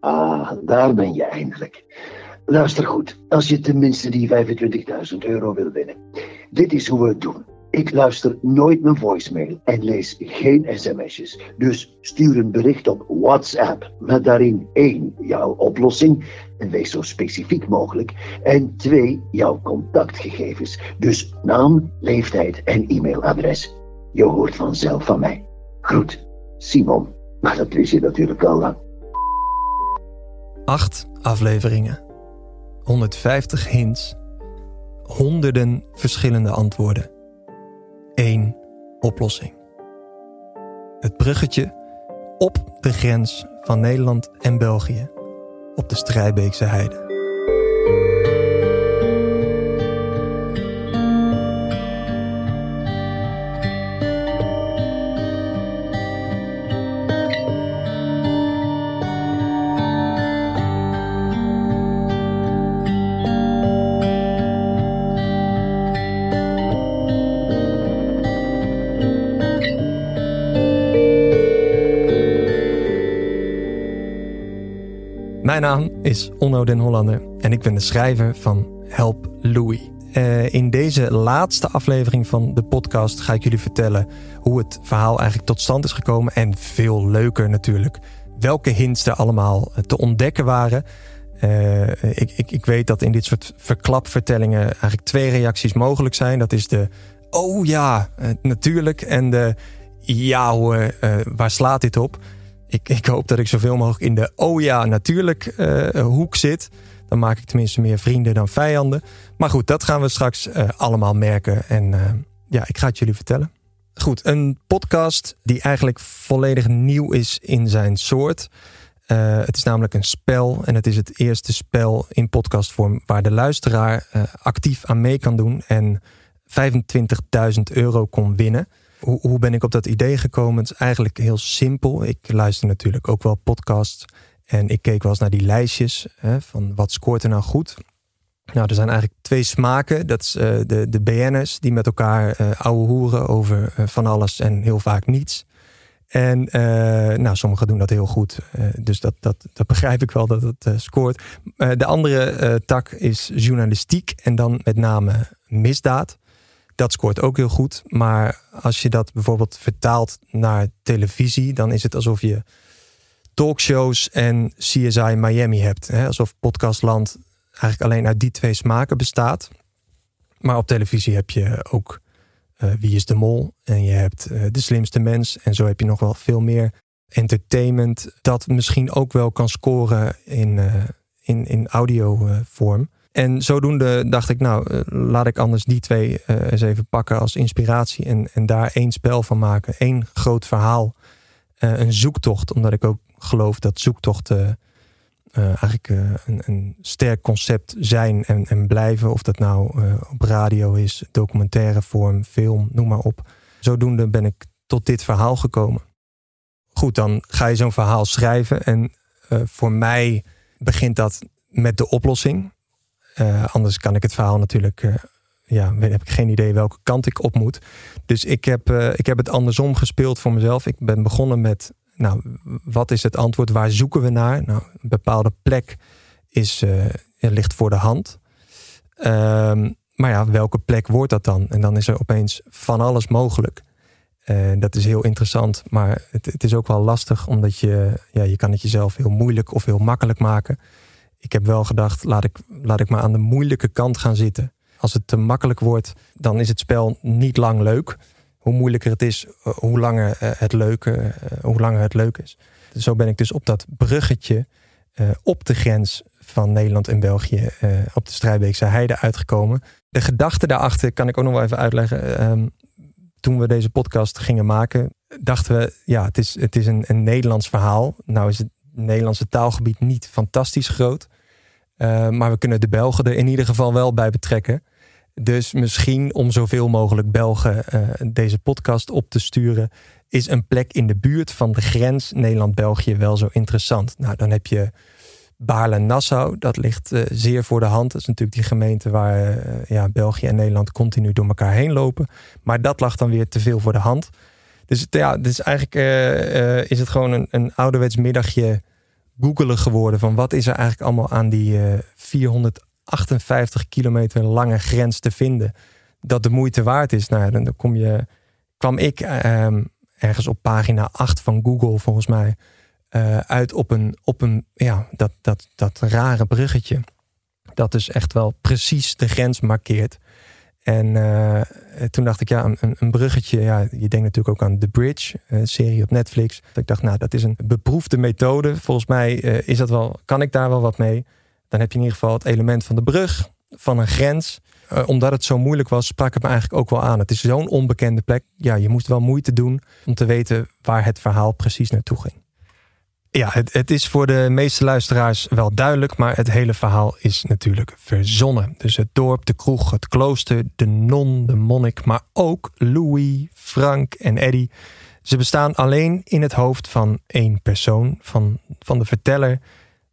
Ah, daar ben je eindelijk. Luister goed, als je tenminste die 25.000 euro wil winnen. Dit is hoe we het doen. Ik luister nooit mijn voicemail en lees geen sms'jes. Dus stuur een bericht op WhatsApp met daarin één jouw oplossing en wees zo specifiek mogelijk. En twee jouw contactgegevens. Dus naam, leeftijd en e-mailadres. Je hoort vanzelf van mij. Groet, Simon. Maar dat wist je natuurlijk al lang. Acht afleveringen. 150 hints. Honderden verschillende antwoorden. Eén oplossing. Het bruggetje op de grens van Nederland en België op de Strijbeekse Heide. Is Onno den Hollander en ik ben de schrijver van Help Louis. Uh, in deze laatste aflevering van de podcast ga ik jullie vertellen hoe het verhaal eigenlijk tot stand is gekomen. En veel leuker natuurlijk, welke hints er allemaal te ontdekken waren. Uh, ik, ik, ik weet dat in dit soort verklapvertellingen eigenlijk twee reacties mogelijk zijn. Dat is de oh ja, uh, natuurlijk. En de ja hoor, waar slaat dit op? Ik, ik hoop dat ik zoveel mogelijk in de oh ja, natuurlijk uh, hoek zit. Dan maak ik tenminste meer vrienden dan vijanden. Maar goed, dat gaan we straks uh, allemaal merken. En uh, ja, ik ga het jullie vertellen. Goed, een podcast die eigenlijk volledig nieuw is in zijn soort. het is namelijk een spel en het is het eerste spel in podcastvorm waar de luisteraar actief aan mee kan doen en 25.000 euro kon winnen. Hoe, hoe ben ik op dat idee gekomen? Het is eigenlijk heel simpel. Ik luister natuurlijk ook wel podcasts. En ik keek wel eens naar die lijstjes hè, van wat scoort er nou goed. Nou, er zijn eigenlijk twee smaken. Dat is uh, de, de BN'ers die met elkaar uh, ouwe hoeren over uh, van alles en heel vaak niets. En nou, sommigen doen dat heel goed. dus dat, dat, dat begrijp ik wel dat het scoort. de andere tak is journalistiek en dan met name misdaad. Dat scoort ook heel goed. Maar als je dat bijvoorbeeld vertaalt naar televisie, dan is het alsof je talkshows en CSI Miami hebt. Hè? Alsof podcastland eigenlijk alleen uit die twee smaken bestaat. Maar op televisie heb je ook uh, Wie is de Mol? En je hebt uh, De Slimste Mens. En zo heb je nog wel veel meer entertainment. Dat misschien ook wel kan scoren in, uh, in, in audiovorm. En zodoende dacht ik, nou, eh, laat ik anders die twee uh, eens even pakken als inspiratie en, en daar één spel van maken. één groot verhaal. Uh, een zoektocht, omdat ik ook geloof dat zoektochten eigenlijk een, een, sterk concept zijn en, en blijven. Of dat nou op radio is, documentaire vorm, film, noem maar op. Zodoende ben ik tot dit verhaal gekomen. Goed, dan ga je zo'n verhaal schrijven. En voor mij begint dat met de oplossing. Uh, anders kan ik het verhaal natuurlijk. Uh, ja, heb ik geen idee welke kant ik op moet. Dus ik heb, uh, ik heb het andersom gespeeld voor mezelf. Ik ben begonnen met. Nou, wat is het antwoord? Waar zoeken we naar? Nou, een bepaalde plek is, ligt voor de hand. Um, maar ja, welke plek wordt dat dan? En dan is er opeens van alles mogelijk. dat is heel interessant, maar het, het, is ook wel lastig, omdat je, ja, je kan het jezelf heel moeilijk of heel makkelijk maken ik heb wel gedacht, laat ik, laat ik maar aan de moeilijke kant gaan zitten. Als het te makkelijk wordt, dan is het spel niet lang leuk. Hoe moeilijker het is, eh, hoe langer eh, het leuk, eh, hoe langer het leuk is. Zo ben ik dus op dat bruggetje op de grens van Nederland en België op de Strijbeekse Heide uitgekomen. De gedachte daarachter kan ik ook nog wel even uitleggen. Ehm, toen we deze podcast gingen maken, dachten we, ja, het is, het is een, een Nederlands verhaal. Nou is het Nederlandse taalgebied niet fantastisch groot. Uh, maar we kunnen de Belgen er in ieder geval wel bij betrekken. Dus misschien om zoveel mogelijk Belgen uh, deze podcast op te sturen, is een plek in de buurt van de grens Nederland-België wel zo interessant. Nou, dan heb je Baarle-Nassau, dat ligt uh, zeer voor de hand. Dat is natuurlijk die gemeente waar ja, België en Nederland continu door elkaar heen lopen. Maar dat lag dan weer te veel voor de hand. Dus ja, dus eigenlijk is het gewoon een, een ouderwets middagje googelen geworden van wat is er eigenlijk allemaal aan die uh, 458 kilometer lange grens te vinden. Dat de moeite waard is. Nou, dan kom je, kwam ik ehm, ergens op pagina 8 van Google volgens mij uh, uit op een, op een ja, dat, dat, dat rare bruggetje. Dat dus echt wel precies de grens markeert. En uh, toen dacht ik, ja, een, een bruggetje. Ja, je denkt natuurlijk ook aan The Bridge, een serie op Netflix. ik dacht, nou, dat is een beproefde methode. Volgens mij uh, is dat wel, kan ik daar wel wat mee. Dan heb je in ieder geval het element van de brug, van een grens. Omdat het zo moeilijk was, sprak het me eigenlijk ook wel aan. Het is zo'n onbekende plek. Ja, je moest wel moeite doen om te weten waar het verhaal precies naartoe ging. Ja, het, het, is voor de meeste luisteraars wel duidelijk, maar het hele verhaal is natuurlijk verzonnen. Dus het dorp, de kroeg, het klooster, de non, de monnik, maar ook Louis, Frank en Eddy. Ze bestaan alleen in het hoofd van één persoon, van, van de verteller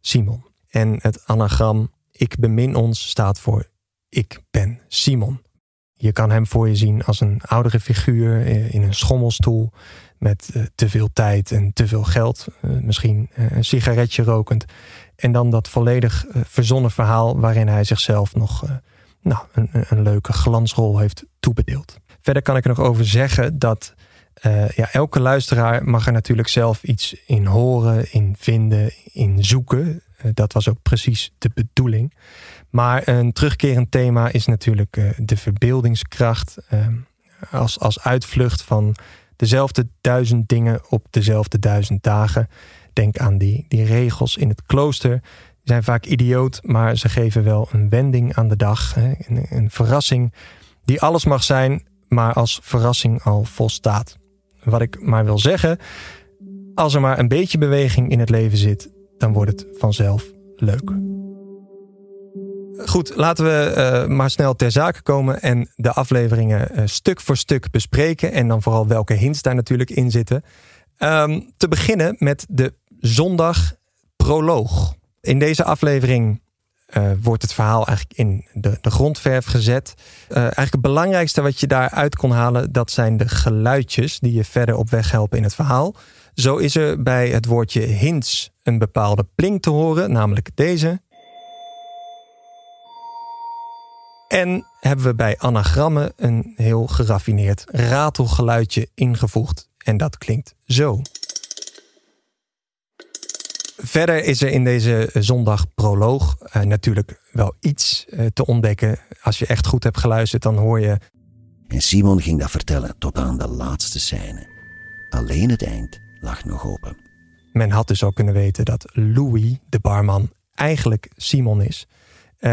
Simon. En het anagram Ik bemin ons staat voor Ik ben Simon. Je kan hem voor je zien als een oudere figuur eh, in een schommelstoel met uh, te veel tijd en te veel geld. Uh, misschien uh, een sigaretje rokend. En dan dat volledig verzonnen verhaal waarin hij zichzelf nog nou, een, een, leuke glansrol heeft toebedeeld. Verder kan ik er nog over zeggen dat ja, elke luisteraar mag er natuurlijk zelf iets in horen, in vinden, in zoeken. dat was ook precies de bedoeling. Maar een terugkerend thema is natuurlijk de verbeeldingskracht. Ehm, als, als uitvlucht van dezelfde duizend dingen op dezelfde duizend dagen. Denk aan die, die regels in het klooster. Die zijn vaak idioot, maar ze geven wel een wending aan de dag. Hè? Een, een verrassing die alles mag zijn, maar als verrassing al volstaat. Wat ik maar wil zeggen, als er maar een beetje beweging in het leven zit, dan wordt het vanzelf leuk. Goed, laten we uh, maar snel ter zake komen en de afleveringen uh, stuk voor stuk bespreken. En dan vooral welke hints daar natuurlijk in zitten. Um, te beginnen met de zondag proloog. In deze aflevering uh, wordt het verhaal eigenlijk in de, de grondverf gezet. eigenlijk het belangrijkste wat je daaruit kon halen, dat zijn de geluidjes die je verder op weg helpen in het verhaal. Zo is er bij het woordje hints een bepaalde plink te horen, namelijk deze. En hebben we bij anagrammen een heel geraffineerd ratelgeluidje ingevoegd. En dat klinkt zo. Verder is er in deze zondag proloog uh, natuurlijk wel iets uh, te ontdekken. Als je echt goed hebt geluisterd, dan hoor je. En Simon ging dat vertellen tot aan de laatste scène. Alleen het eind lag nog open. Men had dus ook kunnen weten dat Louis, de barman, eigenlijk Simon is. Uh,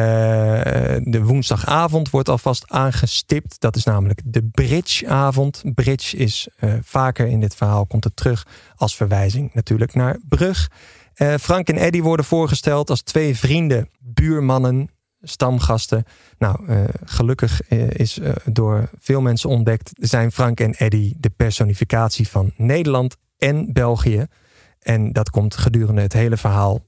de woensdagavond wordt alvast aangestipt. Dat is namelijk de bridgeavond. Bridge is uh, vaker in dit verhaal komt het terug als verwijzing natuurlijk naar brug. Uh, Frank en Eddy worden voorgesteld als twee vrienden, buurmannen, stamgasten. Nou, gelukkig is door veel mensen ontdekt, zijn Frank en Eddy de personificatie van Nederland en België. En dat komt gedurende het hele verhaal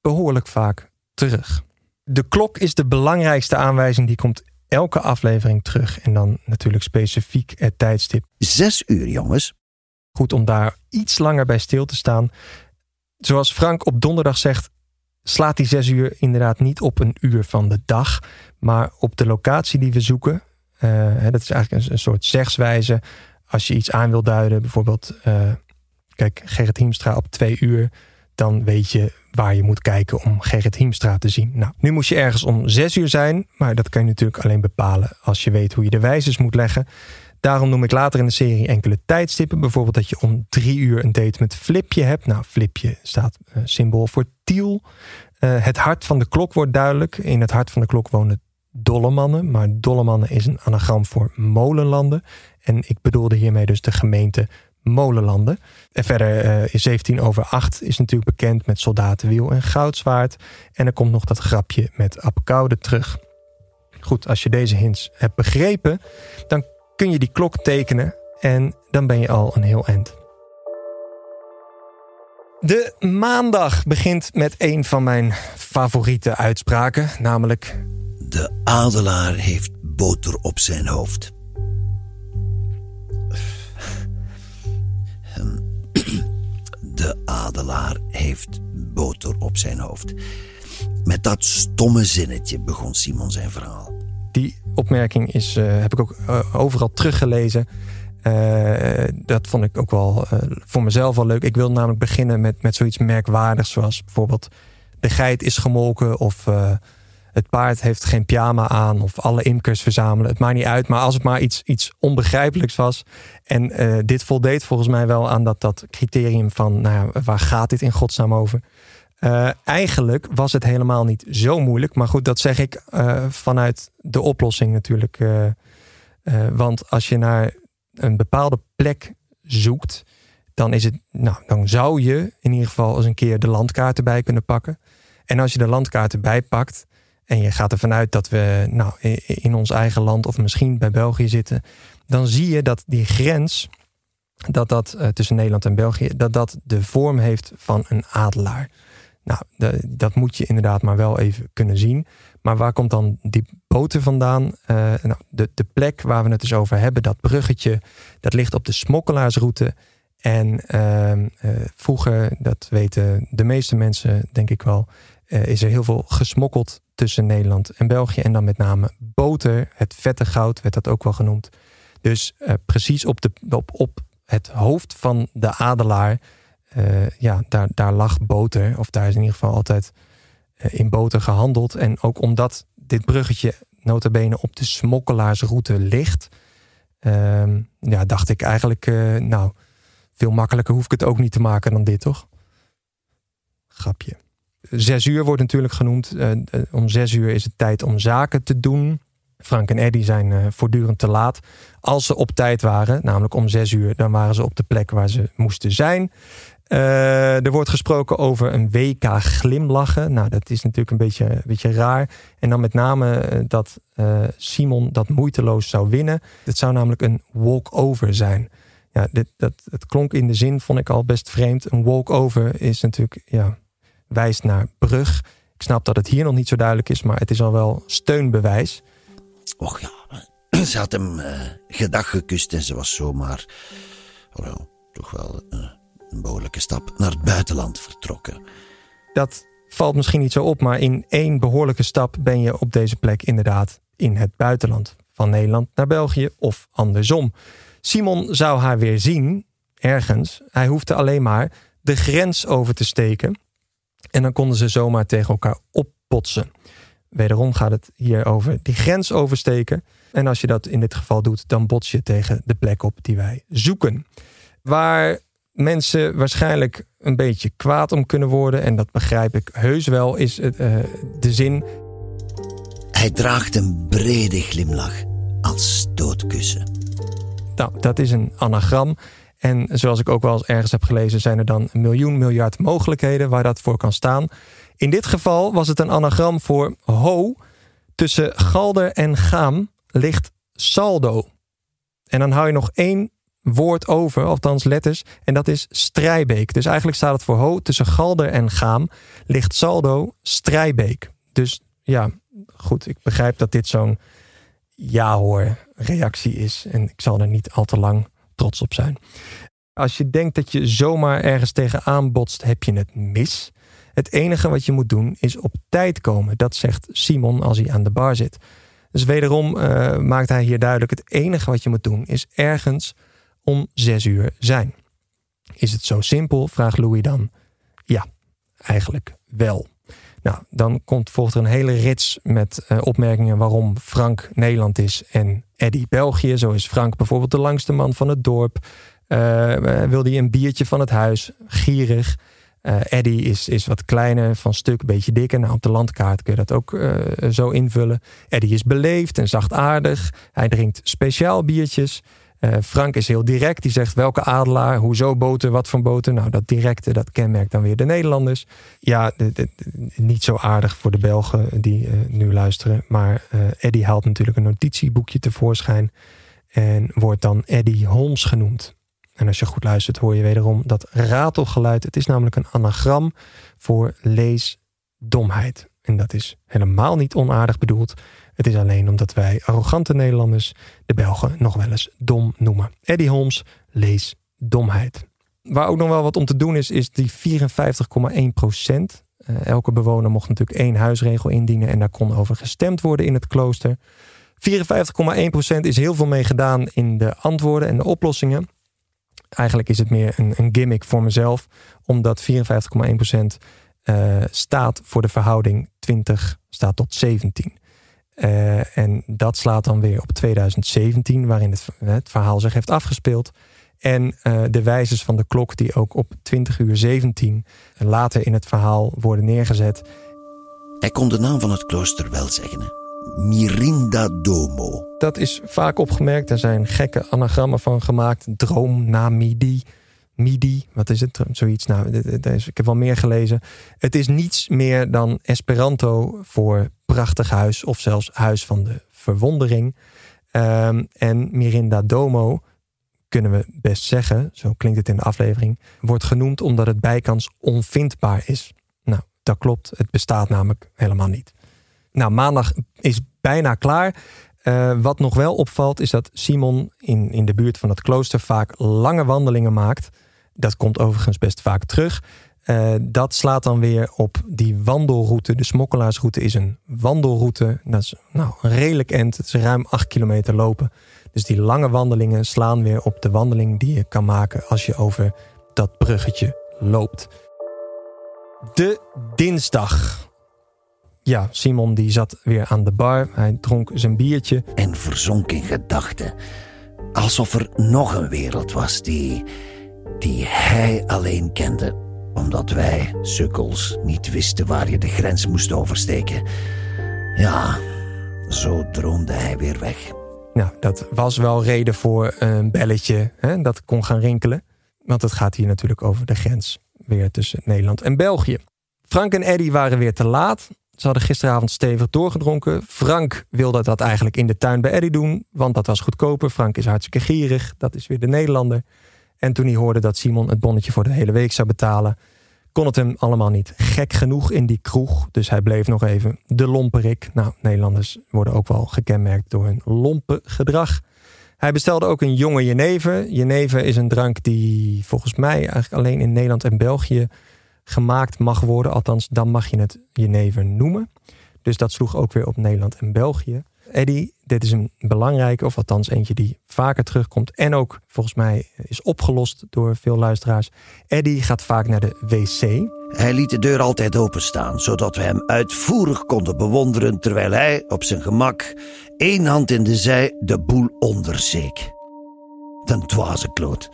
behoorlijk vaak terug. De klok is de belangrijkste aanwijzing. Die komt elke aflevering terug. En dan natuurlijk specifiek het tijdstip. Zes uur, jongens. Goed om daar iets langer bij stil te staan. Zoals Frank op donderdag zegt, slaat die zes uur inderdaad niet op een uur van de dag, maar op de locatie die we zoeken. Uh, dat is eigenlijk een, een, soort zegswijze. Als je iets aan wil duiden, bijvoorbeeld, uh, kijk, Gerrit Hiemstra op twee uur, dan weet je waar je moet kijken om Gerrit Hiemstra te zien. Nou, nu moest je ergens om zes uur zijn, maar dat kan je natuurlijk alleen bepalen als je weet hoe je de wijzers moet leggen. Daarom noem ik later in de serie enkele tijdstippen. Bijvoorbeeld dat je om drie uur een date met Flipje hebt. Nou, Flipje staat uh, symbool voor Tiel. Uh, het hart van de klok wordt duidelijk. In het hart van de klok wonen Dollemannen. Maar Dollemannen is een anagram voor molenlanden. En ik bedoelde hiermee dus de gemeente Molenlanden. En verder uh, is 17 over 8 is natuurlijk bekend met Soldatenwiel en Goudzwaard. En er komt nog dat grapje met Apkoude terug. Goed, als je deze hints hebt begrepen, dan kun je die klok tekenen en dan ben je al een heel eind. De maandag begint met een van mijn favoriete uitspraken, namelijk... De adelaar heeft boter op zijn hoofd. De adelaar heeft boter op zijn hoofd. Met dat stomme zinnetje begon Simon zijn verhaal. Die opmerking is, uh, heb ik ook uh, overal teruggelezen. Uh, dat vond ik ook wel voor mezelf wel leuk. Ik wil namelijk beginnen met, met zoiets merkwaardigs, zoals bijvoorbeeld de geit is gemolken of het paard heeft geen pyjama aan of alle imkers verzamelen. Het maakt niet uit, maar als het maar iets, iets onbegrijpelijks was. En uh, dit voldeed volgens mij wel aan dat, dat criterium van nou ja, waar gaat dit in godsnaam over? Uh, eigenlijk was het helemaal niet zo moeilijk. Maar goed, dat zeg ik uh, vanuit de oplossing natuurlijk. want als je naar een bepaalde plek zoekt, dan is het, nou, dan zou je in ieder geval eens een keer de landkaart erbij kunnen pakken. En als je de landkaart erbij pakt, en je gaat ervan uit dat we nou, in ons eigen land of misschien bij België zitten, dan zie je dat die grens, dat dat uh, tussen Nederland en België, dat dat de vorm heeft van een adelaar. Nou, dat moet je inderdaad maar wel even kunnen zien. Maar waar komt dan die boter vandaan? Uh, nou, de, de plek waar we het dus over hebben, dat bruggetje, dat ligt op de smokkelaarsroute. En uh, uh, vroeger, dat weten de meeste mensen denk ik wel, is er heel veel gesmokkeld tussen Nederland en België. En dan met name boter, het vette goud werd dat ook wel genoemd. Dus uh, precies op, de, op, op het hoofd van de adelaar, uh, ja, daar, daar lag boter. Of daar is in ieder geval altijd uh, in boter gehandeld. En ook omdat dit bruggetje notabene op de smokkelaarsroute ligt, ehm, ja, dacht ik eigenlijk, nou, veel makkelijker hoef ik het ook niet te maken dan dit, toch? Grapje zes uur wordt natuurlijk genoemd. Uh, om zes uur is het tijd om zaken te doen. Frank en Eddie zijn uh, voortdurend te laat. Als ze op tijd waren, namelijk om zes uur, dan waren ze op de plek waar ze moesten zijn. Er wordt gesproken over een WK glimlachen. Nou, dat is natuurlijk een beetje, een beetje raar. En dan met name dat Simon dat moeiteloos zou winnen. Het zou namelijk een walkover zijn. Ja, dit, dat, het klonk in de zin, vond ik al best vreemd. Een walkover is natuurlijk, ja, wijst naar brug. Ik snap dat het hier nog niet zo duidelijk is, maar het is al wel steunbewijs. Och ja, ze had hem uh, gedag gekust en ze was zomaar, oh, toch wel uh, een behoorlijke stap naar het buitenland vertrokken. Dat valt misschien niet zo op, maar in één behoorlijke stap ben je op deze plek inderdaad in het buitenland. Van Nederland naar België of andersom. Simon zou haar weer zien, ergens. Hij hoefde alleen maar de grens over te steken. En dan konden ze zomaar tegen elkaar oppotsen. Wederom gaat het hier over die grens oversteken. En als je dat in dit geval doet, dan bots je tegen de plek op die wij zoeken. Waar mensen waarschijnlijk een beetje kwaad om kunnen worden, en dat begrijp ik heus wel, is het, uh, de zin. Hij draagt een brede glimlach als stootkussen. Nou, dat is een anagram. En zoals ik ook wel eens ergens heb gelezen, zijn er dan een miljoen miljard mogelijkheden waar dat voor kan staan. In dit geval was het een anagram voor ho. Tussen galder en gaam ligt saldo. En dan hou je nog één woord over, althans letters, en dat is Strijbeek. Dus eigenlijk staat het voor ho. Tussen galder en gaam ligt saldo Strijbeek. Dus ja, goed, ik begrijp dat dit zo'n ja hoor reactie is. En ik zal er niet al te lang trots op zijn. Als je denkt dat je zomaar ergens tegenaan botst, heb je het mis. Het enige wat je moet doen is op tijd komen. Dat zegt Simon als hij aan de bar zit. Dus wederom uh, maakt hij hier duidelijk: het enige wat je moet doen is ergens om zes uur zijn. Is het zo simpel? vraagt Louis dan. Ja, eigenlijk wel. Nou, dan komt volgt er een hele rits met uh, opmerkingen waarom Frank Nederland is en Eddie België. Zo is Frank bijvoorbeeld de langste man van het dorp. Uh, wil hij een biertje van het huis, gierig. Uh, Eddie is, is wat kleiner van stuk, een beetje dikker. Nou, op de landkaart kun je dat ook zo invullen. Eddie is beleefd en zachtaardig. Hij drinkt speciaal biertjes. Uh, Frank is heel direct. Die zegt welke adelaar, hoezo boter, wat voor boter. Nou, dat directe, dat kenmerkt dan weer de Nederlanders. Ja, niet zo aardig voor de Belgen die uh, nu luisteren. Maar uh, Eddie haalt natuurlijk een notitieboekje tevoorschijn. En wordt dan Eddie Holmes genoemd. En als je goed luistert, hoor je wederom dat ratelgeluid. Het is namelijk een anagram voor leesdomheid. En dat is helemaal niet onaardig bedoeld. Het is alleen omdat wij arrogante Nederlanders de Belgen nog wel eens dom noemen. Eddie Holmes lees domheid. Waar ook nog wel wat om te doen is, is die 54,1 procent. Uh, elke bewoner mocht natuurlijk één huisregel indienen en daar kon over gestemd worden in het klooster. 54,1 procent is heel veel mee gedaan in de antwoorden en de oplossingen. Eigenlijk is het meer een, een gimmick voor mezelf, omdat 54,1 procent uh, staat voor de verhouding 20 staat tot 17. Uh, en dat slaat dan weer op 2017, waarin het, het verhaal zich heeft afgespeeld. En uh, de wijzers van de klok die ook op 20 uur 17 later in het verhaal worden neergezet. Hij kon de naam van het klooster wel zeggen. Mirinda Domo. Dat is vaak opgemerkt. Er zijn gekke anagrammen van gemaakt. Droom na midi. Midi, wat is het? Zoiets. Nou, ik heb wel meer gelezen. Het is niets meer dan Esperanto voor prachtig huis of zelfs huis van de verwondering. Um, en Mirinda Domo kunnen we best zeggen, zo klinkt het in de aflevering, wordt genoemd omdat het bijkans onvindbaar is. Nou, dat klopt. Het bestaat namelijk helemaal niet. Nou, maandag is bijna klaar. Uh, wat nog wel opvalt is dat Simon in, in de buurt van het klooster vaak lange wandelingen maakt. Dat komt overigens best vaak terug. Uh, dat slaat dan weer op die wandelroute. De smokkelaarsroute is een wandelroute. Dat is nou, een redelijk end. Het is ruim 8 kilometer lopen. Dus die lange wandelingen slaan weer op de wandeling die je kan maken als je over dat bruggetje loopt. De dinsdag. Ja, Simon die zat weer aan de bar. Hij dronk zijn biertje. En verzonk in gedachten. Alsof er nog een wereld was die, die hij alleen kende. Omdat wij, sukkels, niet wisten waar je de grens moest oversteken. Ja, zo droomde hij weer weg. Nou, dat was wel reden voor een belletje hè, dat kon gaan rinkelen. Want het gaat hier natuurlijk over de grens weer tussen Nederland en België. Frank en Eddy waren weer te laat. Ze hadden gisteravond stevig doorgedronken. Frank wilde dat eigenlijk in de tuin bij Eddy doen, want dat was goedkoper. Frank is hartstikke gierig, dat is weer de Nederlander. En toen hij hoorde dat Simon het bonnetje voor de hele week zou betalen, kon het hem allemaal niet gek genoeg in die kroeg. Dus hij bleef nog even de lomperik. Nou, Nederlanders worden ook wel gekenmerkt door hun lompe gedrag. Hij bestelde ook een jonge jenever. Jenever is een drank die volgens mij eigenlijk alleen in Nederland en België gemaakt mag worden. Althans, dan mag je het jenever noemen. Dus dat sloeg ook weer op Nederland en België. Eddy, dit is een belangrijke, of althans eentje die vaker terugkomt en ook volgens mij is opgelost door veel luisteraars. Eddy gaat vaak naar de wc. Hij liet de deur altijd openstaan, zodat we hem uitvoerig konden bewonderen terwijl hij op zijn gemak, één hand in de zij, de boel onderzeek. Den dwaze kloot.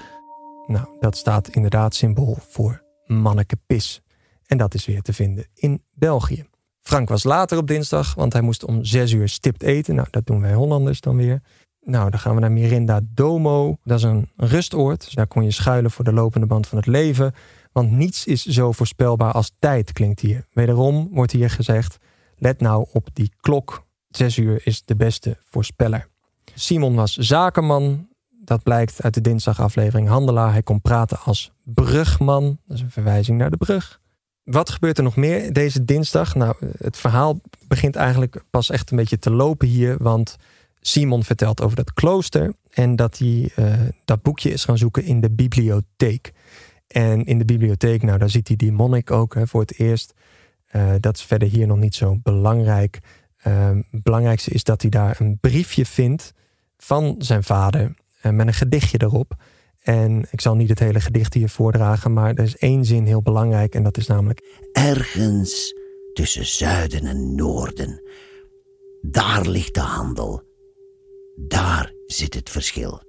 Nou, dat staat inderdaad symbool voor manneke pis. En dat is weer te vinden in België. Frank was later op dinsdag, want hij moest om zes uur stipt eten. Nou, dat doen wij Hollanders dan weer. Nou, dan gaan we naar Mirinda Domo. Dat is een rustoord. Dus daar kon je schuilen voor de lopende band van het leven. Want niets is zo voorspelbaar als tijd, klinkt hier. Wederom wordt hier gezegd: let nou op die klok. Zes uur is de beste voorspeller. Simon was zakenman. Dat blijkt uit de dinsdagaflevering Handelaar. Hij kon praten als brugman. Dat is een verwijzing naar de brug. Wat gebeurt er nog meer deze dinsdag? Nou, het verhaal begint eigenlijk pas echt een beetje te lopen hier. Want Simon vertelt over dat klooster. En dat hij uh, dat boekje is gaan zoeken in de bibliotheek. En in de bibliotheek, nou, daar ziet hij die monnik ook hè, voor het eerst. Uh, dat is verder hier nog niet zo belangrijk. Uh, het belangrijkste is dat hij daar een briefje vindt van zijn vader. met een gedichtje erop. En ik zal niet het hele gedicht hier voordragen, maar er is één zin heel belangrijk en dat is namelijk... Ergens tussen zuiden en noorden, daar ligt de handel. Daar zit het verschil.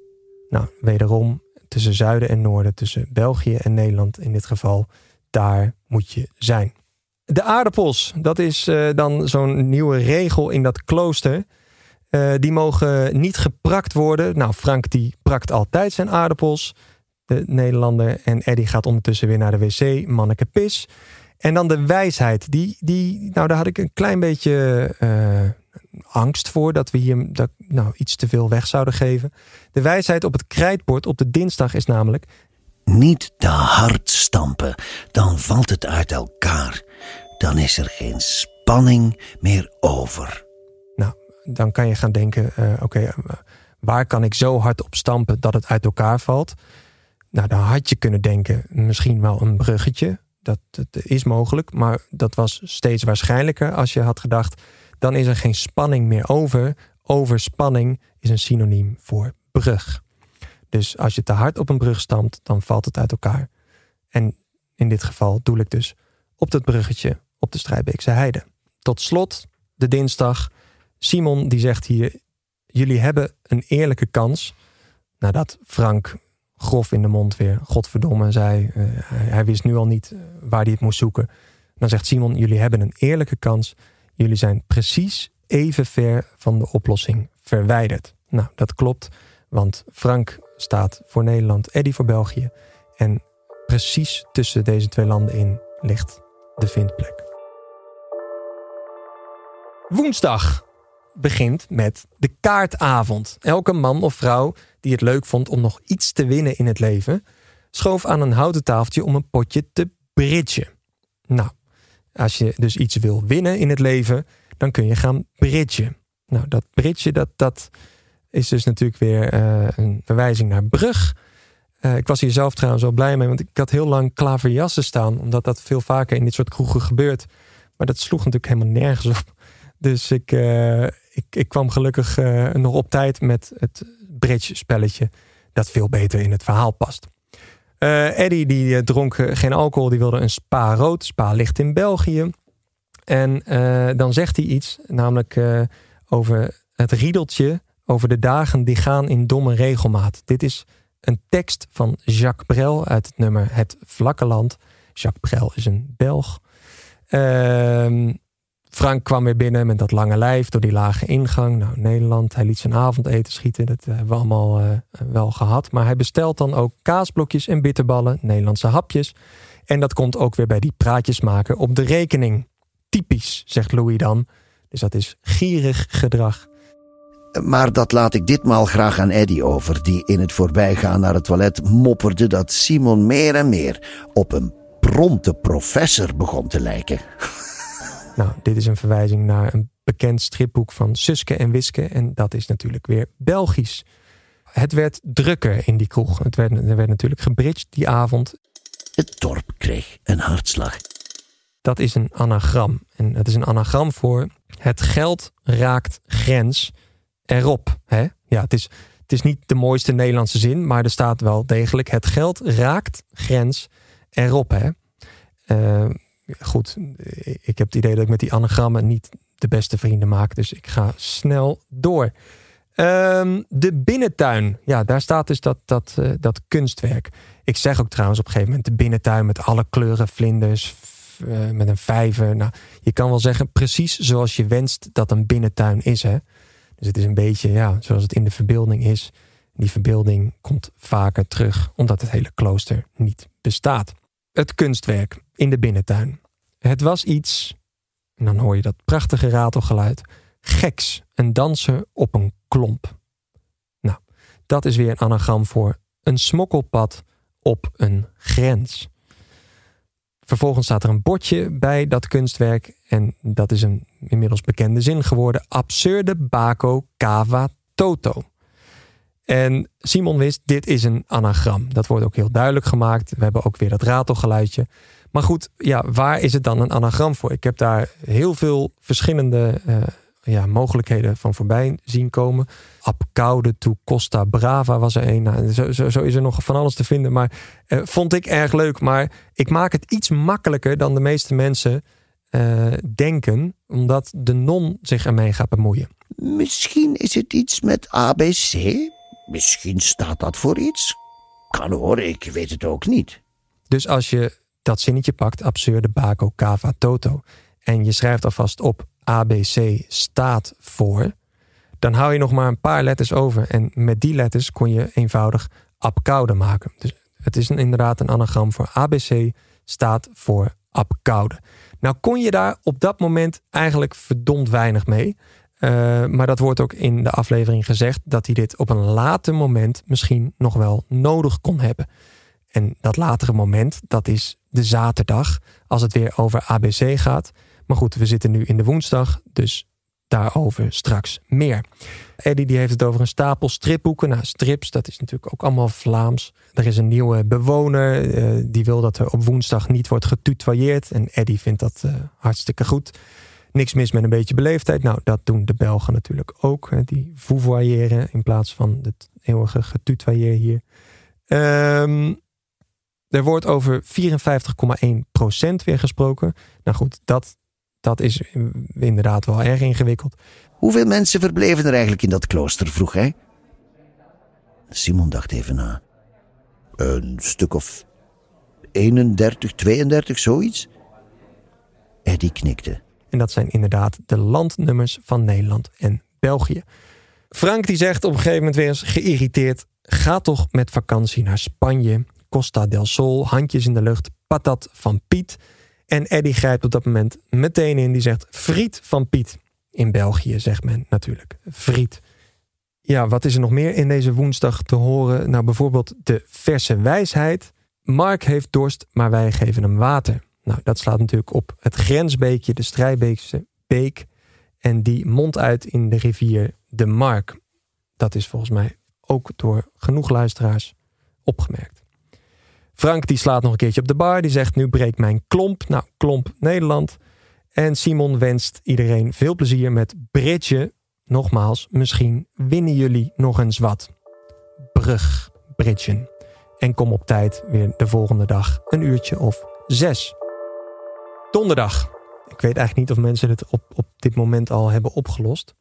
Nou, wederom tussen zuiden en noorden, tussen België en Nederland in dit geval, daar moet je zijn. De aardappels, dat is uh, dan zo'n nieuwe regel in dat klooster. Uh, die mogen niet geprakt worden. Nou, Frank die prakt altijd zijn aardappels. De Nederlander. En Eddie gaat ondertussen weer naar de wc. Manneke pis. En dan de wijsheid. Die, die, nou, daar had ik een klein beetje uh, angst voor. Dat we hier dat, nou, iets te veel weg zouden geven. De wijsheid op het krijtbord op de dinsdag is namelijk... Niet te hard stampen. Dan valt het uit elkaar. Dan is er geen spanning meer over dan kan je gaan denken: uh, oké, okay, waar kan ik zo hard op stampen dat het uit elkaar valt? Nou, dan had je kunnen denken, misschien wel een bruggetje. Dat, is mogelijk, maar dat was steeds waarschijnlijker als je had gedacht, dan is er geen spanning meer over. Overspanning is een synoniem voor brug. Dus als je te hard op een brug stampt, dan valt het uit elkaar. En in dit geval doe ik dus op dat bruggetje op de Strijbeekse Heide. Tot slot, de dinsdag. Simon die zegt hier, jullie hebben een eerlijke kans. Nadat Frank grof in de mond weer, godverdomme, zei. Uh, hij wist nu al niet eh, waar hij het moest zoeken. Dan zegt Simon, jullie hebben een eerlijke kans. Jullie zijn precies even ver van de oplossing verwijderd. Nou, dat klopt, want Frank staat voor Nederland, Eddie voor België. En precies tussen deze twee landen in ligt de vindplek. Woensdag begint met de kaartavond. Elke man of vrouw die het leuk vond om nog iets te winnen in het leven, schoof aan een houten tafeltje om een potje te bridgen. Nou, als je dus iets wil winnen in het leven, dan kun je gaan bridgen. Nou, dat bridgen, dat, dat is dus natuurlijk weer uh, een verwijzing naar brug. Uh, ik was hier zelf trouwens wel blij mee, want ik had heel lang klaverjassen staan, omdat dat veel vaker in dit soort kroegen gebeurt. Maar dat sloeg natuurlijk helemaal nergens op. Dus ik, uh, ik, ik kwam gelukkig nog op tijd met het bridge spelletje, dat veel beter in het verhaal past. Uh, Eddie die dronk geen alcohol, die wilde een spa rood. Spa ligt in België. En dan zegt hij iets, namelijk over het riedeltje over de dagen die gaan in domme regelmaat. Dit is een tekst van Jacques Brel uit het nummer Het Vlakke Land. Jacques Brel is een Belg. Uh, Frank kwam weer binnen met dat lange lijf door die lage ingang. Nou, Nederland, hij liet zijn avondeten schieten. Dat hebben we allemaal uh, wel gehad. Maar hij bestelt dan ook kaasblokjes en bitterballen, Nederlandse hapjes. En dat komt ook weer bij die praatjes maken op de rekening. Typisch, zegt Louis dan. Dus dat is gierig gedrag. Maar dat laat ik ditmaal graag aan Eddy over, die in het voorbijgaan naar het toilet mopperde dat Simon meer en meer op een prompte professor begon te lijken. Nou, dit is een verwijzing naar een bekend stripboek van Suske en Wiske. En dat is natuurlijk weer Belgisch. Het werd drukker in die kroeg. Het werd, er werd natuurlijk gebridged die avond. Het dorp kreeg een hartslag. Dat is een anagram. En het is een anagram voor het geld raakt grens erop. Hè? Ja, het is, het is niet de mooiste Nederlandse zin, maar er staat wel degelijk: het geld raakt grens erop. Hè? Uh, goed, ik heb het idee dat ik met die anagrammen niet de beste vrienden maak, dus ik ga snel door. Um, de binnentuin, ja, daar staat dus dat, dat, uh, dat kunstwerk. Ik zeg ook trouwens op een gegeven moment de binnentuin met alle kleuren, vlinders, uh, met een vijver. Nou, je kan wel zeggen precies zoals je wenst dat een binnentuin is. Hè? Dus het is een beetje ja, zoals het in de verbeelding is. Die verbeelding komt vaker terug omdat het hele klooster niet bestaat. Het kunstwerk in de binnentuin. Het was iets, en dan hoor je dat prachtige ratelgeluid, geks. Een danser op een klomp. Nou, dat is weer een anagram voor een smokkelpad op een grens. Vervolgens staat er een bordje bij dat kunstwerk. En dat is een inmiddels bekende zin geworden. Absurde bako cava toto. En Simon wist, dit is een anagram. Dat wordt ook heel duidelijk gemaakt. We hebben ook weer dat ratelgeluidje. Maar goed, ja, waar is het dan een anagram voor? Ik heb daar heel veel verschillende uh, ja, mogelijkheden van voorbij zien komen. Apkoude to Costa Brava was er een. Nou, zo, zo, zo, is er nog van alles te vinden. Maar uh, vond ik erg leuk. Maar ik maak het iets makkelijker dan de meeste mensen uh, denken. Omdat de non zich ermee gaat bemoeien. Misschien is het iets met ABC. Misschien staat dat voor iets. Kan hoor, ik weet het ook niet. Dus als je dat zinnetje pakt, absurde bako kava toto... en je schrijft alvast op ABC staat voor, dan hou je nog maar een paar letters over. En met die letters kon je eenvoudig abkoude maken. Dus het is inderdaad een anagram voor ABC staat voor abkoude. Nou kon je daar op dat moment eigenlijk verdomd weinig mee. Uh, maar dat wordt ook in de aflevering gezegd dat hij dit op een later moment misschien nog wel nodig kon hebben. En dat latere moment, dat is de zaterdag, als het weer over ABC gaat. Maar goed, we zitten nu in de woensdag, dus daarover straks meer. Eddie die heeft het over een stapel stripboeken. Nou, strips, dat is natuurlijk ook allemaal Vlaams. Er is een nieuwe bewoner uh, die wil dat er op woensdag niet wordt getutoyeerd. En Eddie vindt dat uh, hartstikke goed. Niks mis met een beetje beleefdheid. Nou, dat doen de Belgen natuurlijk ook. Hè, die vouvoyeren in plaats van het eeuwige getutoyeer hier. Um, er wordt over 54,1% weer gesproken. Nou goed, dat, dat is inderdaad wel erg ingewikkeld. Hoeveel mensen verbleven er eigenlijk in dat klooster, vroeg hij. Simon dacht even na. Een stuk of 31, 32, zoiets? Eddie knikte. En dat zijn inderdaad de landnummers van Nederland en België. Frank die zegt op een gegeven moment weer eens geïrriteerd: ga toch met vakantie naar Spanje. Costa del Sol, handjes in de lucht, patat van Piet. En Eddie grijpt op dat moment meteen in. Die zegt friet van Piet. In België zegt men natuurlijk friet. Ja, wat is er nog meer in deze woensdag te horen? Nou, bijvoorbeeld de verse wijsheid. Mark heeft dorst, maar wij geven hem water. Nou, dat slaat natuurlijk op het grensbeekje, de Strijbeekse beek. En die mondt uit in de rivier de Mark. Dat is volgens mij ook door genoeg luisteraars opgemerkt. Frank die slaat nog een keertje op de bar. Die zegt nu breekt mijn klomp. Nou, klomp Nederland. En Simon wenst iedereen veel plezier met Bridge. Nogmaals, misschien winnen jullie nog eens wat. Brug, Bridgen. En kom op tijd weer de volgende dag, een uurtje of zes. Donderdag. Ik weet eigenlijk niet of mensen het op, op dit moment al hebben opgelost.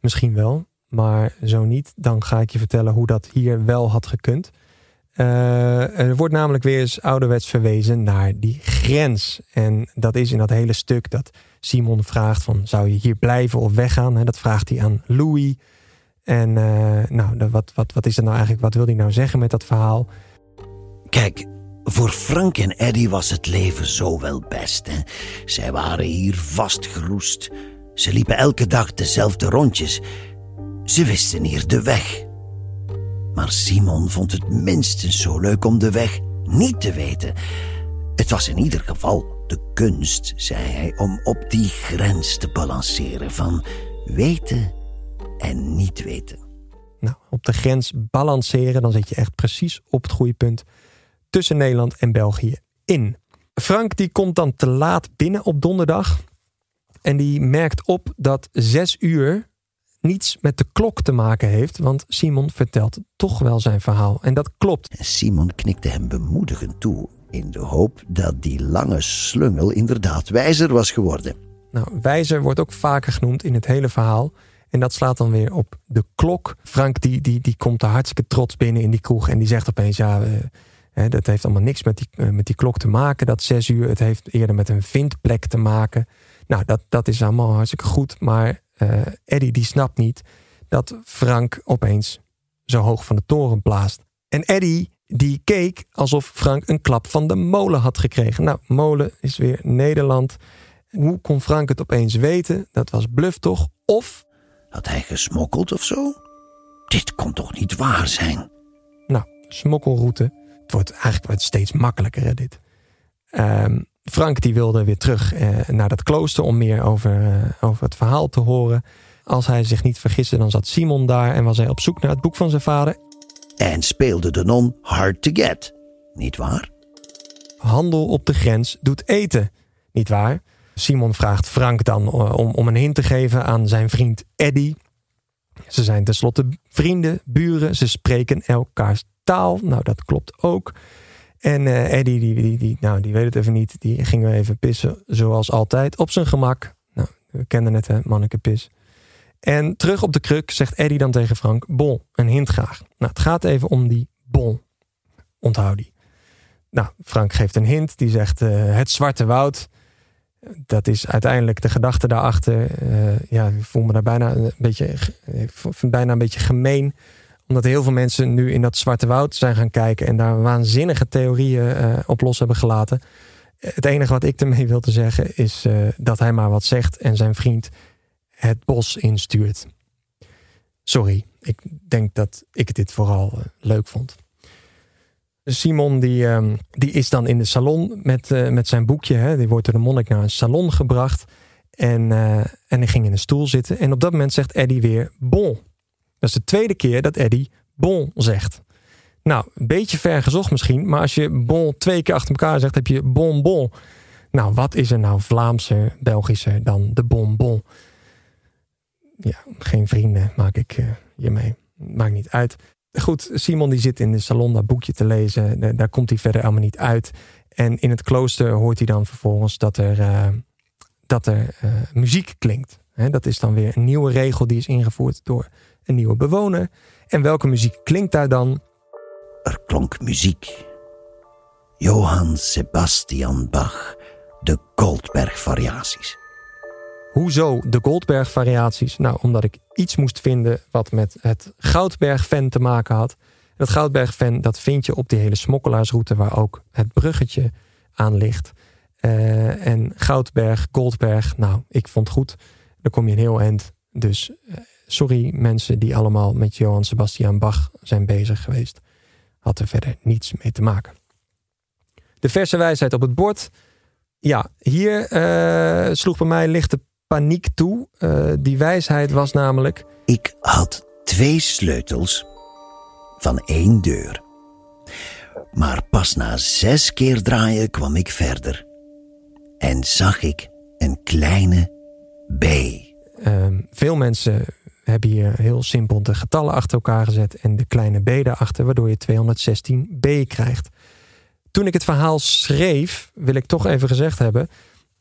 Misschien wel, maar zo niet. Dan ga ik je vertellen hoe dat hier wel had gekund. Uh, er wordt namelijk weer eens ouderwets verwezen naar die grens. En dat is in dat hele stuk dat Simon vraagt van zou je hier blijven of weggaan? Dat vraagt hij aan Louis. En uh, nou, wat, wat, wat is er nou eigenlijk? Wat wil hij nou zeggen met dat verhaal? Kijk, voor Frank en Eddie was het leven zo wel best. Hè? Zij waren hier vastgeroest. Ze liepen elke dag dezelfde rondjes. Ze wisten hier de weg. Maar Simon vond het minstens zo leuk om de weg niet te weten. Het was in ieder geval de kunst, zei hij, om op die grens te balanceren van weten en niet weten. Nou, op de grens balanceren, dan zit je echt precies op het goede punt tussen Nederland en België in. Frank die komt dan te laat binnen op donderdag. En die merkt op dat zes uur niets met de klok te maken heeft, want Simon vertelt toch wel zijn verhaal. En dat klopt. Simon knikte hem bemoedigend toe, in de hoop dat die lange slungel inderdaad wijzer was geworden. Nou, wijzer wordt ook vaker genoemd in het hele verhaal. En dat slaat dan weer op de klok. Frank die, die, die komt er hartstikke trots binnen in die kroeg en die zegt opeens, ja, uh, dat heeft allemaal niks met die, uh, met die klok te maken, dat zes uur. Het heeft eerder met een vindplek te maken. Nou, dat, dat is allemaal hartstikke goed, maar uh, Eddie die snapt niet dat Frank opeens zo hoog van de toren blaast. En Eddie die keek alsof Frank een klap van de molen had gekregen. Nou, molen is weer Nederland. Hoe kon Frank het opeens weten? Dat was bluff toch? Of... Had hij gesmokkeld of zo? Dit kon toch niet waar zijn? Nou, smokkelroute. Het wordt eigenlijk steeds makkelijker, hè, dit. Um, Frank die wilde weer terug eh, naar dat klooster om meer over, eh, over het verhaal te horen. Als hij zich niet vergiste, dan zat Simon daar en was hij op zoek naar het boek van zijn vader. En speelde de non hard to get, niet waar? Handel op de grens doet eten, niet waar? Simon vraagt Frank dan eh, om, om een hint te geven aan zijn vriend Eddie. Ze zijn tenslotte vrienden, buren, ze spreken elkaars taal. Nou, dat klopt ook. En uh, Eddie, die, die, die, nou, die weet het even niet. Die ging weer even pissen, zoals altijd, op zijn gemak. Nou, we kennen het, hè, manneke pis. En terug op de kruk zegt Eddie dan tegen Frank: Bon, een hint graag. Nou, het gaat even om die bon. Onthoud die. Nou, Frank geeft een hint. Die zegt: uh, Het Zwarte Woud. Dat is uiteindelijk de gedachte daarachter. Uh, ja, ik voel me daar bijna een beetje, bijna een beetje gemeen omdat heel veel mensen nu in dat Zwarte Woud zijn gaan kijken en daar waanzinnige theorieën uh, op los hebben gelaten. Het enige wat ik ermee wil te zeggen is uh, dat hij maar wat zegt en zijn vriend het bos instuurt. Sorry, ik denk dat ik dit vooral uh, leuk vond. Simon die, uh, die is dan in de salon met, met zijn boekje. Hè. Die wordt door de monnik naar een salon gebracht. En, uh, en hij ging in een stoel zitten. En op dat moment zegt Eddie weer bon. Dat is de tweede keer dat Eddie bon zegt. Nou, een beetje ver gezocht misschien. Maar als je bon twee keer achter elkaar zegt, heb je bon bon. Nou, wat is er nou Vlaamse, Belgische dan de bon bon? Ja, geen vrienden maak ik uh, hiermee. Maakt niet uit. Goed, Simon die zit in de salon dat boekje te lezen. Daar komt hij verder allemaal niet uit. En in het klooster hoort hij dan vervolgens dat er, uh, dat er uh, muziek klinkt. Dat is dan weer een nieuwe regel die is ingevoerd door een nieuwe bewoner. En welke muziek klinkt daar dan? Er klonk muziek. Johann Sebastian Bach, de Goldberg-variaties. Hoezo de Goldberg-variaties? Nou, omdat ik iets moest vinden wat met het Goudberg-fan te maken had. Dat Goudberg-fan, dat vind je op die hele smokkelaarsroute waar ook het bruggetje aan ligt. Uh, en Goudberg, Goldberg, nou, ik vond het goed. Dan kom je een heel eind. Dus uh, sorry mensen die allemaal met Johann Sebastian Bach zijn bezig geweest. Had er verder niets mee te maken. De verse wijsheid op het bord. Ja, hier uh, sloeg bij mij lichte paniek toe. Uh, die wijsheid was namelijk. Ik had twee sleutels van één deur. Maar pas na zes keer draaien kwam ik verder. En zag ik een kleine B. Uh, veel mensen hebben hier heel simpel de getallen achter elkaar gezet en de kleine b daarachter, waardoor je 216b krijgt. Toen ik het verhaal schreef, wil ik toch even gezegd hebben,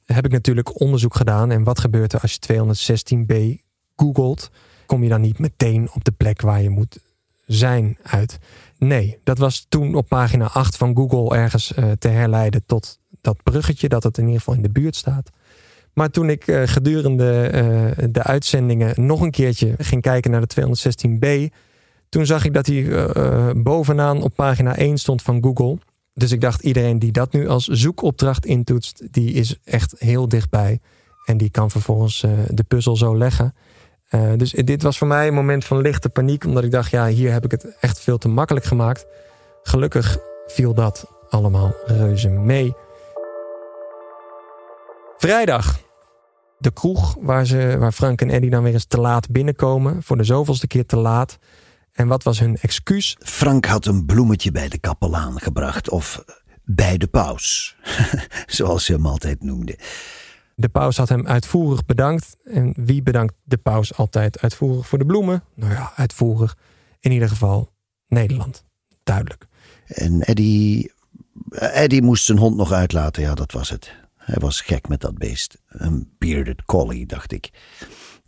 heb ik natuurlijk onderzoek gedaan. En wat gebeurt er als je 216b googelt? Kom je dan niet meteen op de plek waar je moet zijn uit? Nee, dat was toen op pagina 8 van Google ergens uh, te herleiden tot dat bruggetje, dat het in ieder geval in de buurt staat. Maar toen ik uh, gedurende uh, de uitzendingen nog een keertje ging kijken naar de 216b, toen zag ik dat hij uh, bovenaan op pagina 1 stond van Google. Dus ik dacht, iedereen die dat nu als zoekopdracht intoetst, die is echt heel dichtbij. En die kan vervolgens de puzzel zo leggen. dus dit was voor mij een moment van lichte paniek, omdat ik dacht, ja, hier heb ik het echt veel te makkelijk gemaakt. Gelukkig viel dat allemaal reuze mee. Vrijdag. De kroeg waar, ze, waar Frank en Eddie dan weer eens te laat binnenkomen. Voor de zoveelste keer te laat. En wat was hun excuus? Frank had een bloemetje bij de kapelaan gebracht. Of bij de paus. Zoals ze hem altijd noemde. De paus had hem uitvoerig bedankt. En wie bedankt de paus altijd uitvoerig voor de bloemen? Nou ja, uitvoerig. In ieder geval Nederland. Duidelijk. En Eddie, Eddie moest zijn hond nog uitlaten. Ja, dat was het. Hij was gek met dat beest. Een bearded collie, dacht ik.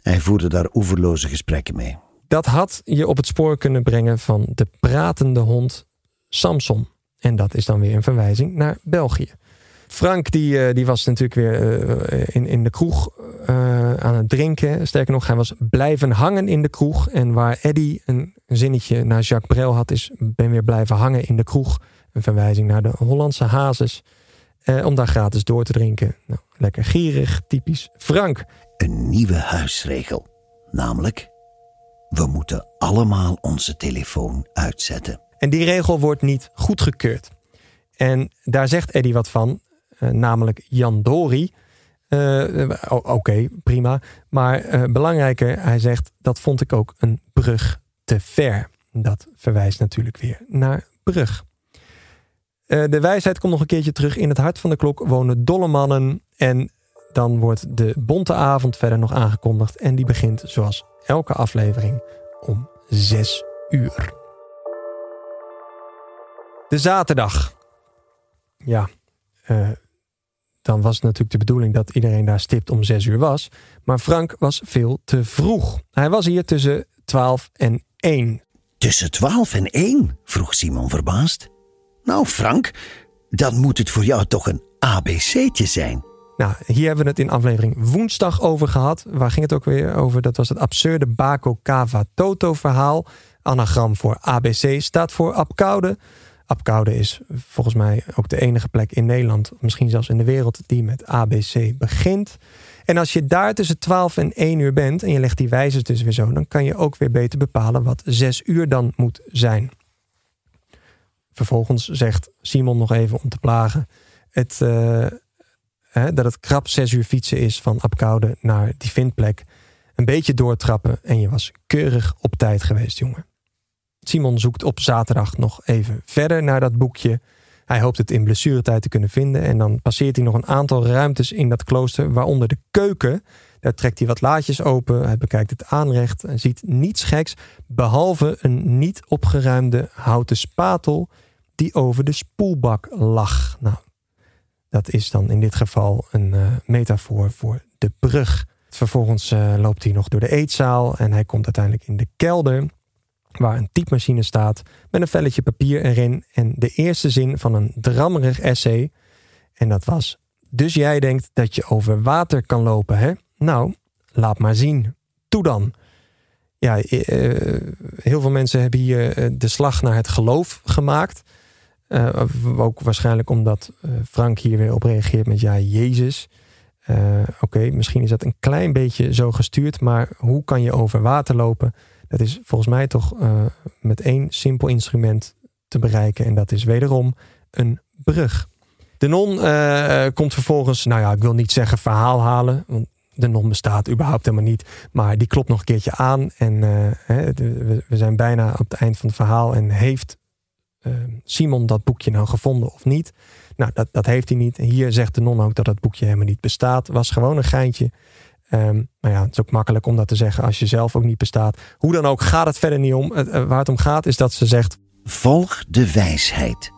Hij voerde daar oeverloze gesprekken mee. Dat had je op het spoor kunnen brengen van de pratende hond Samson. En dat is dan weer een verwijzing naar België. Frank die, die was natuurlijk weer in, in de kroeg uh, aan het drinken. Sterker nog, hij was blijven hangen in de kroeg. En waar Eddie een zinnetje naar Jacques Brel had, is ben weer blijven hangen in de kroeg. Een verwijzing naar de Hollandse hazes. Eh, om daar gratis door te drinken. Nou, lekker gierig, typisch Frank. Een nieuwe huisregel. Namelijk, we moeten allemaal onze telefoon uitzetten. En die regel wordt niet goedgekeurd. En daar zegt Eddie wat van, uh, namelijk Jan Dori. Uh, Oké, okay, prima. Maar belangrijker, hij zegt, dat vond ik ook een brug te ver. Dat verwijst natuurlijk weer naar brug. Uh, de wijsheid komt nog een keertje terug. In het hart van de klok wonen dolle mannen. En dan wordt de bonte avond verder nog aangekondigd. En die begint zoals elke aflevering om 6 uur. De zaterdag. Ja, uh, dan was het natuurlijk de bedoeling dat iedereen daar stipt om 6 uur was. Maar Frank was veel te vroeg. Hij was hier tussen 12 en 1. Tussen 12 en 1? vroeg Simon verbaasd. Nou, Frank, dan moet het voor jou toch een ABC'tje zijn. Nou, hier hebben we het in aflevering woensdag over gehad. Waar ging het ook weer over? Dat was het absurde Bako Kava Toto verhaal. Anagram voor ABC staat voor Apkoude. Apkoude is volgens mij ook de enige plek in Nederland, misschien zelfs in de wereld, die met ABC begint. En als je daar tussen 12 en 1 uur bent en je legt die wijzers dus weer zo, dan kan je ook weer beter bepalen wat 6 uur dan moet zijn. Vervolgens zegt Simon nog even om te plagen. Het, uh, hè, dat het krap zes uur fietsen is van Apkoude naar die vindplek. Een beetje doortrappen en je was keurig op tijd geweest, jongen. Simon zoekt op zaterdag nog even verder naar dat boekje. Hij hoopt het in blessuretijd te kunnen vinden. En dan passeert hij nog een aantal ruimtes in dat klooster, waaronder de keuken. Daar trekt hij wat laadjes open. Hij bekijkt het aanrecht en ziet niets geks. Behalve een niet opgeruimde houten spatel die over de spoelbak lag. Nou, dat is dan in dit geval een uh, metafoor voor de brug. Vervolgens uh, loopt hij nog door de eetzaal en hij komt uiteindelijk in de kelder waar een typemachine staat met een velletje papier erin en de eerste zin van een drammerig essay. En dat was: Dus jij denkt dat je over water kan lopen, hè? Nou, laat maar zien. Toe dan. Ja, uh, heel veel mensen hebben hier de slag naar het geloof gemaakt. Uh, ook waarschijnlijk omdat Frank hier weer op reageert met ja, Jezus. Oké, misschien is dat een klein beetje zo gestuurd, maar hoe kan je over water lopen? Dat is volgens mij toch met één simpel instrument te bereiken. En dat is wederom een brug. De non komt vervolgens, nou ja, ik wil niet zeggen verhaal halen. Want de non bestaat überhaupt helemaal niet. Maar die klopt nog een keertje aan. En we, zijn bijna op het eind van het verhaal. En heeft Simon dat boekje nou gevonden of niet? Nou, dat, dat heeft hij niet. Hier zegt de non ook dat het boekje helemaal niet bestaat. Was gewoon een geintje. Um, maar ja, het is ook makkelijk om dat te zeggen als je zelf ook niet bestaat. Hoe dan ook gaat het verder niet om. Uh, waar het om gaat is dat ze zegt: Volg de wijsheid,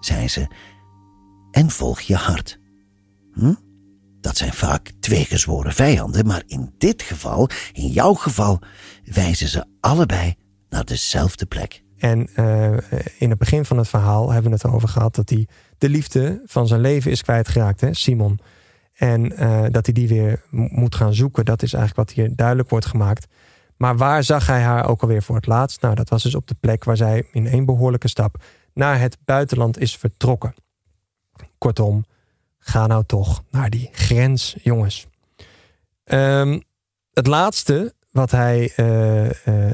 zei ze, en volg je hart. Hm? Dat zijn vaak twee gezworen vijanden, maar in dit geval, in jouw geval, wijzen ze allebei naar dezelfde plek. En uh, in het begin van het verhaal hebben we het erover gehad dat hij de liefde van zijn leven is kwijtgeraakt, hè, Simon. En uh, dat hij die weer moet gaan zoeken, dat is eigenlijk wat hier duidelijk wordt gemaakt. Maar waar zag hij haar ook alweer voor het laatst? Nou, dat was dus op de plek waar zij in één behoorlijke stap naar het buitenland is vertrokken. Kortom, ga nou toch naar die grens, jongens. Um, het laatste wat hij uh, uh,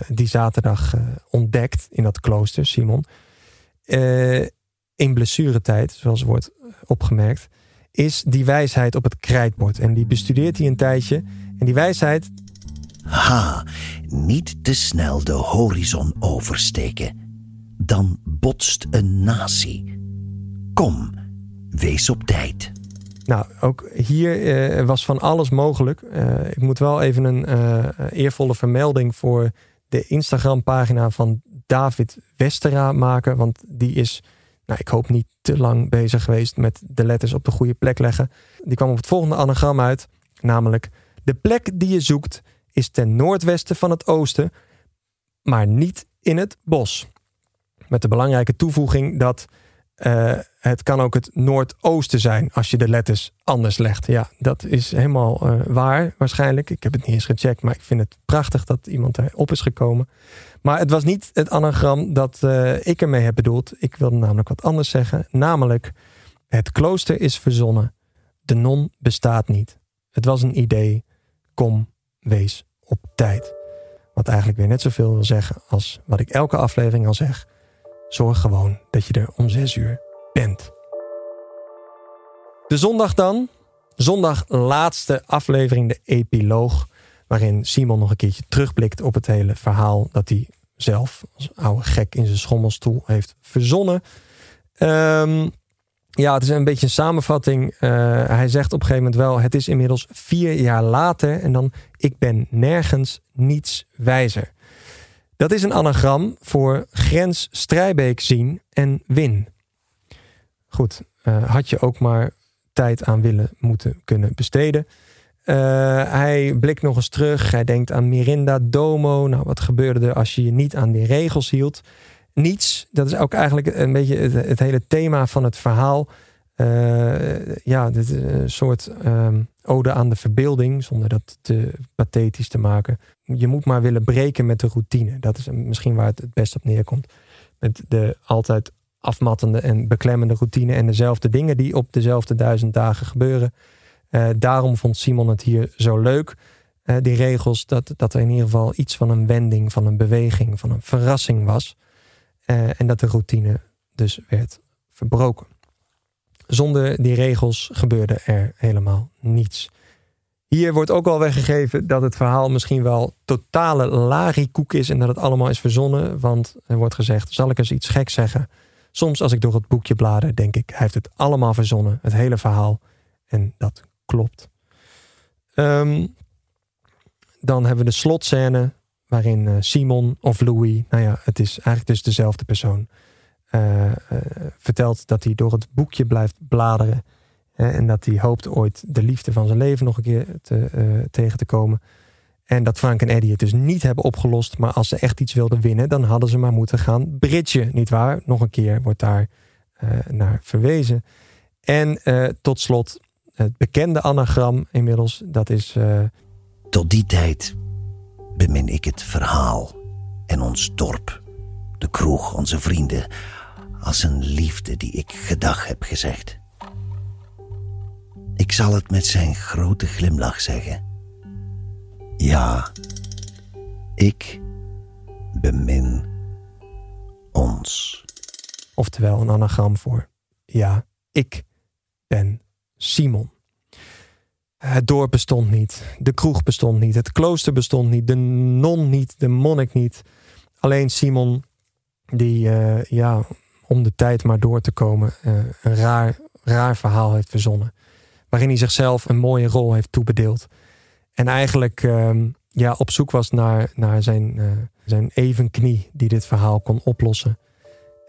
die zaterdag ontdekt in dat klooster, Simon, in blessuretijd, zoals wordt opgemerkt, is die wijsheid op het krijtbord. En die bestudeert hij een tijdje. En die wijsheid. Ha, niet te snel de horizon oversteken. Dan botst een natie. Kom, wees op tijd. Nou, ook hier uh, was van alles mogelijk. Uh, ik moet wel even een uh, eervolle vermelding voor de Instagram-pagina van David Westera maken. Want die is nou, ik hoop niet te lang bezig geweest met de letters op de goede plek leggen. Die kwam op het volgende anagram uit, namelijk de plek die je zoekt is ten noordwesten van het oosten, maar niet in het bos. Met de belangrijke toevoeging dat uh, het kan ook het noordoosten zijn als je de letters anders legt. Ja, dat is helemaal uh, waar waarschijnlijk. Ik heb het niet eens gecheckt, maar ik vind het prachtig dat iemand erop is gekomen. Maar het was niet het anagram dat uh, ik ermee heb bedoeld. Ik wilde namelijk wat anders zeggen. Namelijk, het klooster is verzonnen. De non bestaat niet. Het was een idee. Kom, wees op tijd. Wat eigenlijk weer net zoveel wil zeggen als wat ik elke aflevering al zeg. Zorg gewoon dat je er om zes uur bent. De zondag dan. Zondag laatste aflevering, de epiloog. Waarin Simon nog een keertje terugblikt op het hele verhaal dat hij zelf als oude gek in zijn schommelstoel heeft verzonnen. Um, ja, het is een beetje een samenvatting. Uh, hij zegt op een gegeven moment wel: Het is inmiddels vier jaar later. En dan: Ik ben nergens niets wijzer. Dat is een anagram voor grens Strijbeek zien en win. Goed, uh, had je ook maar tijd aan willen moeten kunnen besteden. Uh, hij blikt nog eens terug. Hij denkt aan Mirinda Domo. Nou, wat gebeurde er als je je niet aan die regels hield? Niets. Dat is ook eigenlijk een beetje het, hele thema van het verhaal. Uh, ja, dit is een soort um, ode aan de verbeelding, zonder dat te pathetisch te maken. Je moet maar willen breken met de routine. Dat is misschien waar het het best op neerkomt. Met de altijd afmattende en beklemmende routine en dezelfde dingen die op dezelfde duizend dagen gebeuren. Uh, daarom vond Simon het hier zo leuk, uh, die regels, dat, dat er in ieder geval iets van een wending, van een beweging, van een verrassing was. Uh, en dat de routine dus werd verbroken. Zonder die regels gebeurde er helemaal niets. Hier wordt ook al weggegeven dat het verhaal misschien wel totale larikoek is en dat het allemaal is verzonnen. Want er wordt gezegd: zal ik eens iets geks zeggen? Soms als ik door het boekje blader, denk ik, hij heeft het allemaal verzonnen, het hele verhaal. En dat klopt. Ehm, dan hebben we de slotscène waarin eh, Simon of Louis, nou ja, het is eigenlijk dus dezelfde persoon, uh, vertelt dat hij door het boekje blijft bladeren en dat hij hoopt ooit de liefde van zijn leven nog een keer te, tegen te komen. En dat Frank en Eddie het dus niet hebben opgelost. Maar als ze echt iets wilden winnen, dan hadden ze maar moeten gaan bridgen. Niet waar? Nog een keer wordt daar naar verwezen. En tot slot het bekende anagram inmiddels. Dat is. Tot die tijd bemin ik het verhaal en ons dorp, de kroeg, onze vrienden, als een liefde die ik gedag heb gezegd. Ik zal het met zijn grote glimlach zeggen. Ja, ik bemin ons. Oftewel een anagram voor ja, ik ben Simon. Het dorp bestond niet. De kroeg bestond niet. Het klooster bestond niet. De non niet. De monnik niet. Alleen Simon, die uh, ja, om de tijd maar door te komen, uh, een raar, raar verhaal heeft verzonnen. Waarin hij zichzelf een mooie rol heeft toebedeeld. En eigenlijk uh, ja, op zoek was naar, naar zijn, uh, zijn evenknie die dit verhaal kon oplossen.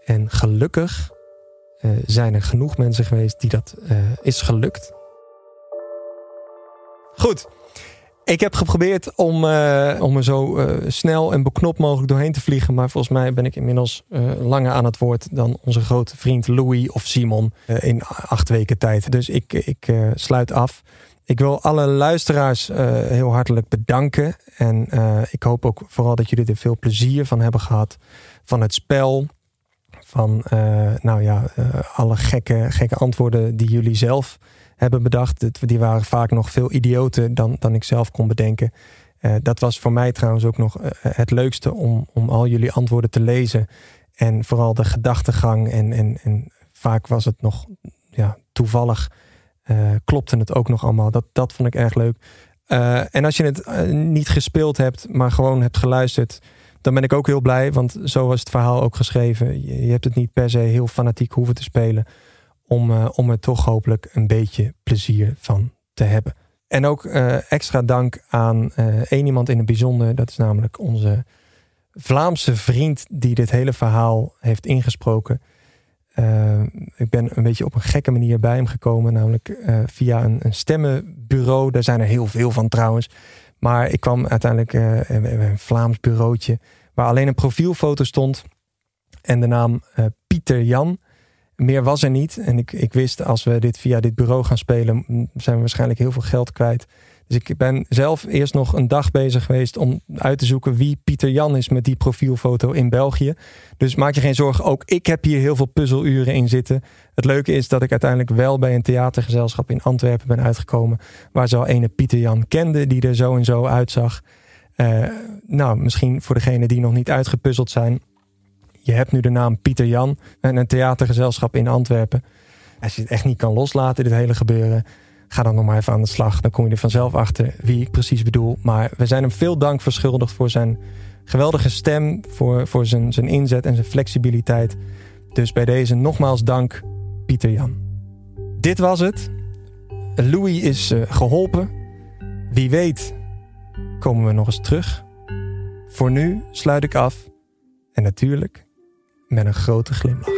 En gelukkig zijn er genoeg mensen geweest die dat is gelukt. Goed. Ik heb geprobeerd om, uh, om er zo uh, snel en beknopt mogelijk doorheen te vliegen. Maar volgens mij ben ik inmiddels uh, langer aan het woord dan onze grote vriend Louis of Simon in acht weken tijd. Dus ik, ik sluit af. Ik wil alle luisteraars heel hartelijk bedanken. En ik hoop ook vooral dat jullie er veel plezier van hebben gehad. Van het spel. Van nou ja, alle gekke, gekke antwoorden die jullie zelf hebben bedacht. Die waren vaak nog veel idioter dan, dan ik zelf kon bedenken. Uh, dat was voor mij trouwens ook nog uh, het leukste om, om al jullie antwoorden te lezen. En vooral de gedachtegang. En, en, en vaak was het nog ja, toevallig. Klopte het ook nog allemaal. Dat, dat vond ik erg leuk. en als je het niet gespeeld hebt, maar gewoon hebt geluisterd. Dan ben ik ook heel blij. Want zo was het verhaal ook geschreven. Je hebt het niet per se heel fanatiek hoeven te spelen om, uh, om er toch hopelijk een beetje plezier van te hebben. En ook uh, extra dank aan uh, één iemand in het bijzonder. Dat is namelijk onze Vlaamse vriend die dit hele verhaal heeft ingesproken. ik ben een beetje op een gekke manier bij hem gekomen, namelijk via een, een, stemmenbureau. Daar zijn er heel veel van trouwens. Maar ik kwam uiteindelijk bij een Vlaams bureautje waar alleen een profielfoto stond en de naam Pieter Jan. Meer was er niet. En ik, ik wist, als we dit via dit bureau gaan spelen, zijn we waarschijnlijk heel veel geld kwijt. Dus ik ben zelf eerst nog een dag bezig geweest om uit te zoeken wie Pieter Jan is met die profielfoto in België. Dus maak je geen zorgen, ook ik heb hier heel veel puzzeluren in zitten. Het leuke is dat ik uiteindelijk wel bij een theatergezelschap in Antwerpen ben uitgekomen. Waar ze al ene Pieter Jan kende die er zo en zo uitzag. Uh, nou, misschien voor degenen die nog niet uitgepuzzeld zijn. Je hebt nu de naam Pieter Jan en een theatergezelschap in Antwerpen. Als je het echt niet kan loslaten, dit hele gebeuren, ga dan nog maar even aan de slag. Dan kom je er vanzelf achter wie ik precies bedoel. Maar we zijn hem veel dank verschuldigd voor zijn geweldige stem, voor, voor zijn, zijn inzet en zijn flexibiliteit. Dus bij deze nogmaals dank, Pieter Jan. Dit was het. Louis is uh, geholpen. Wie weet komen we nog eens terug. Voor nu sluit ik af. En natuurlijk met een grote glimlach.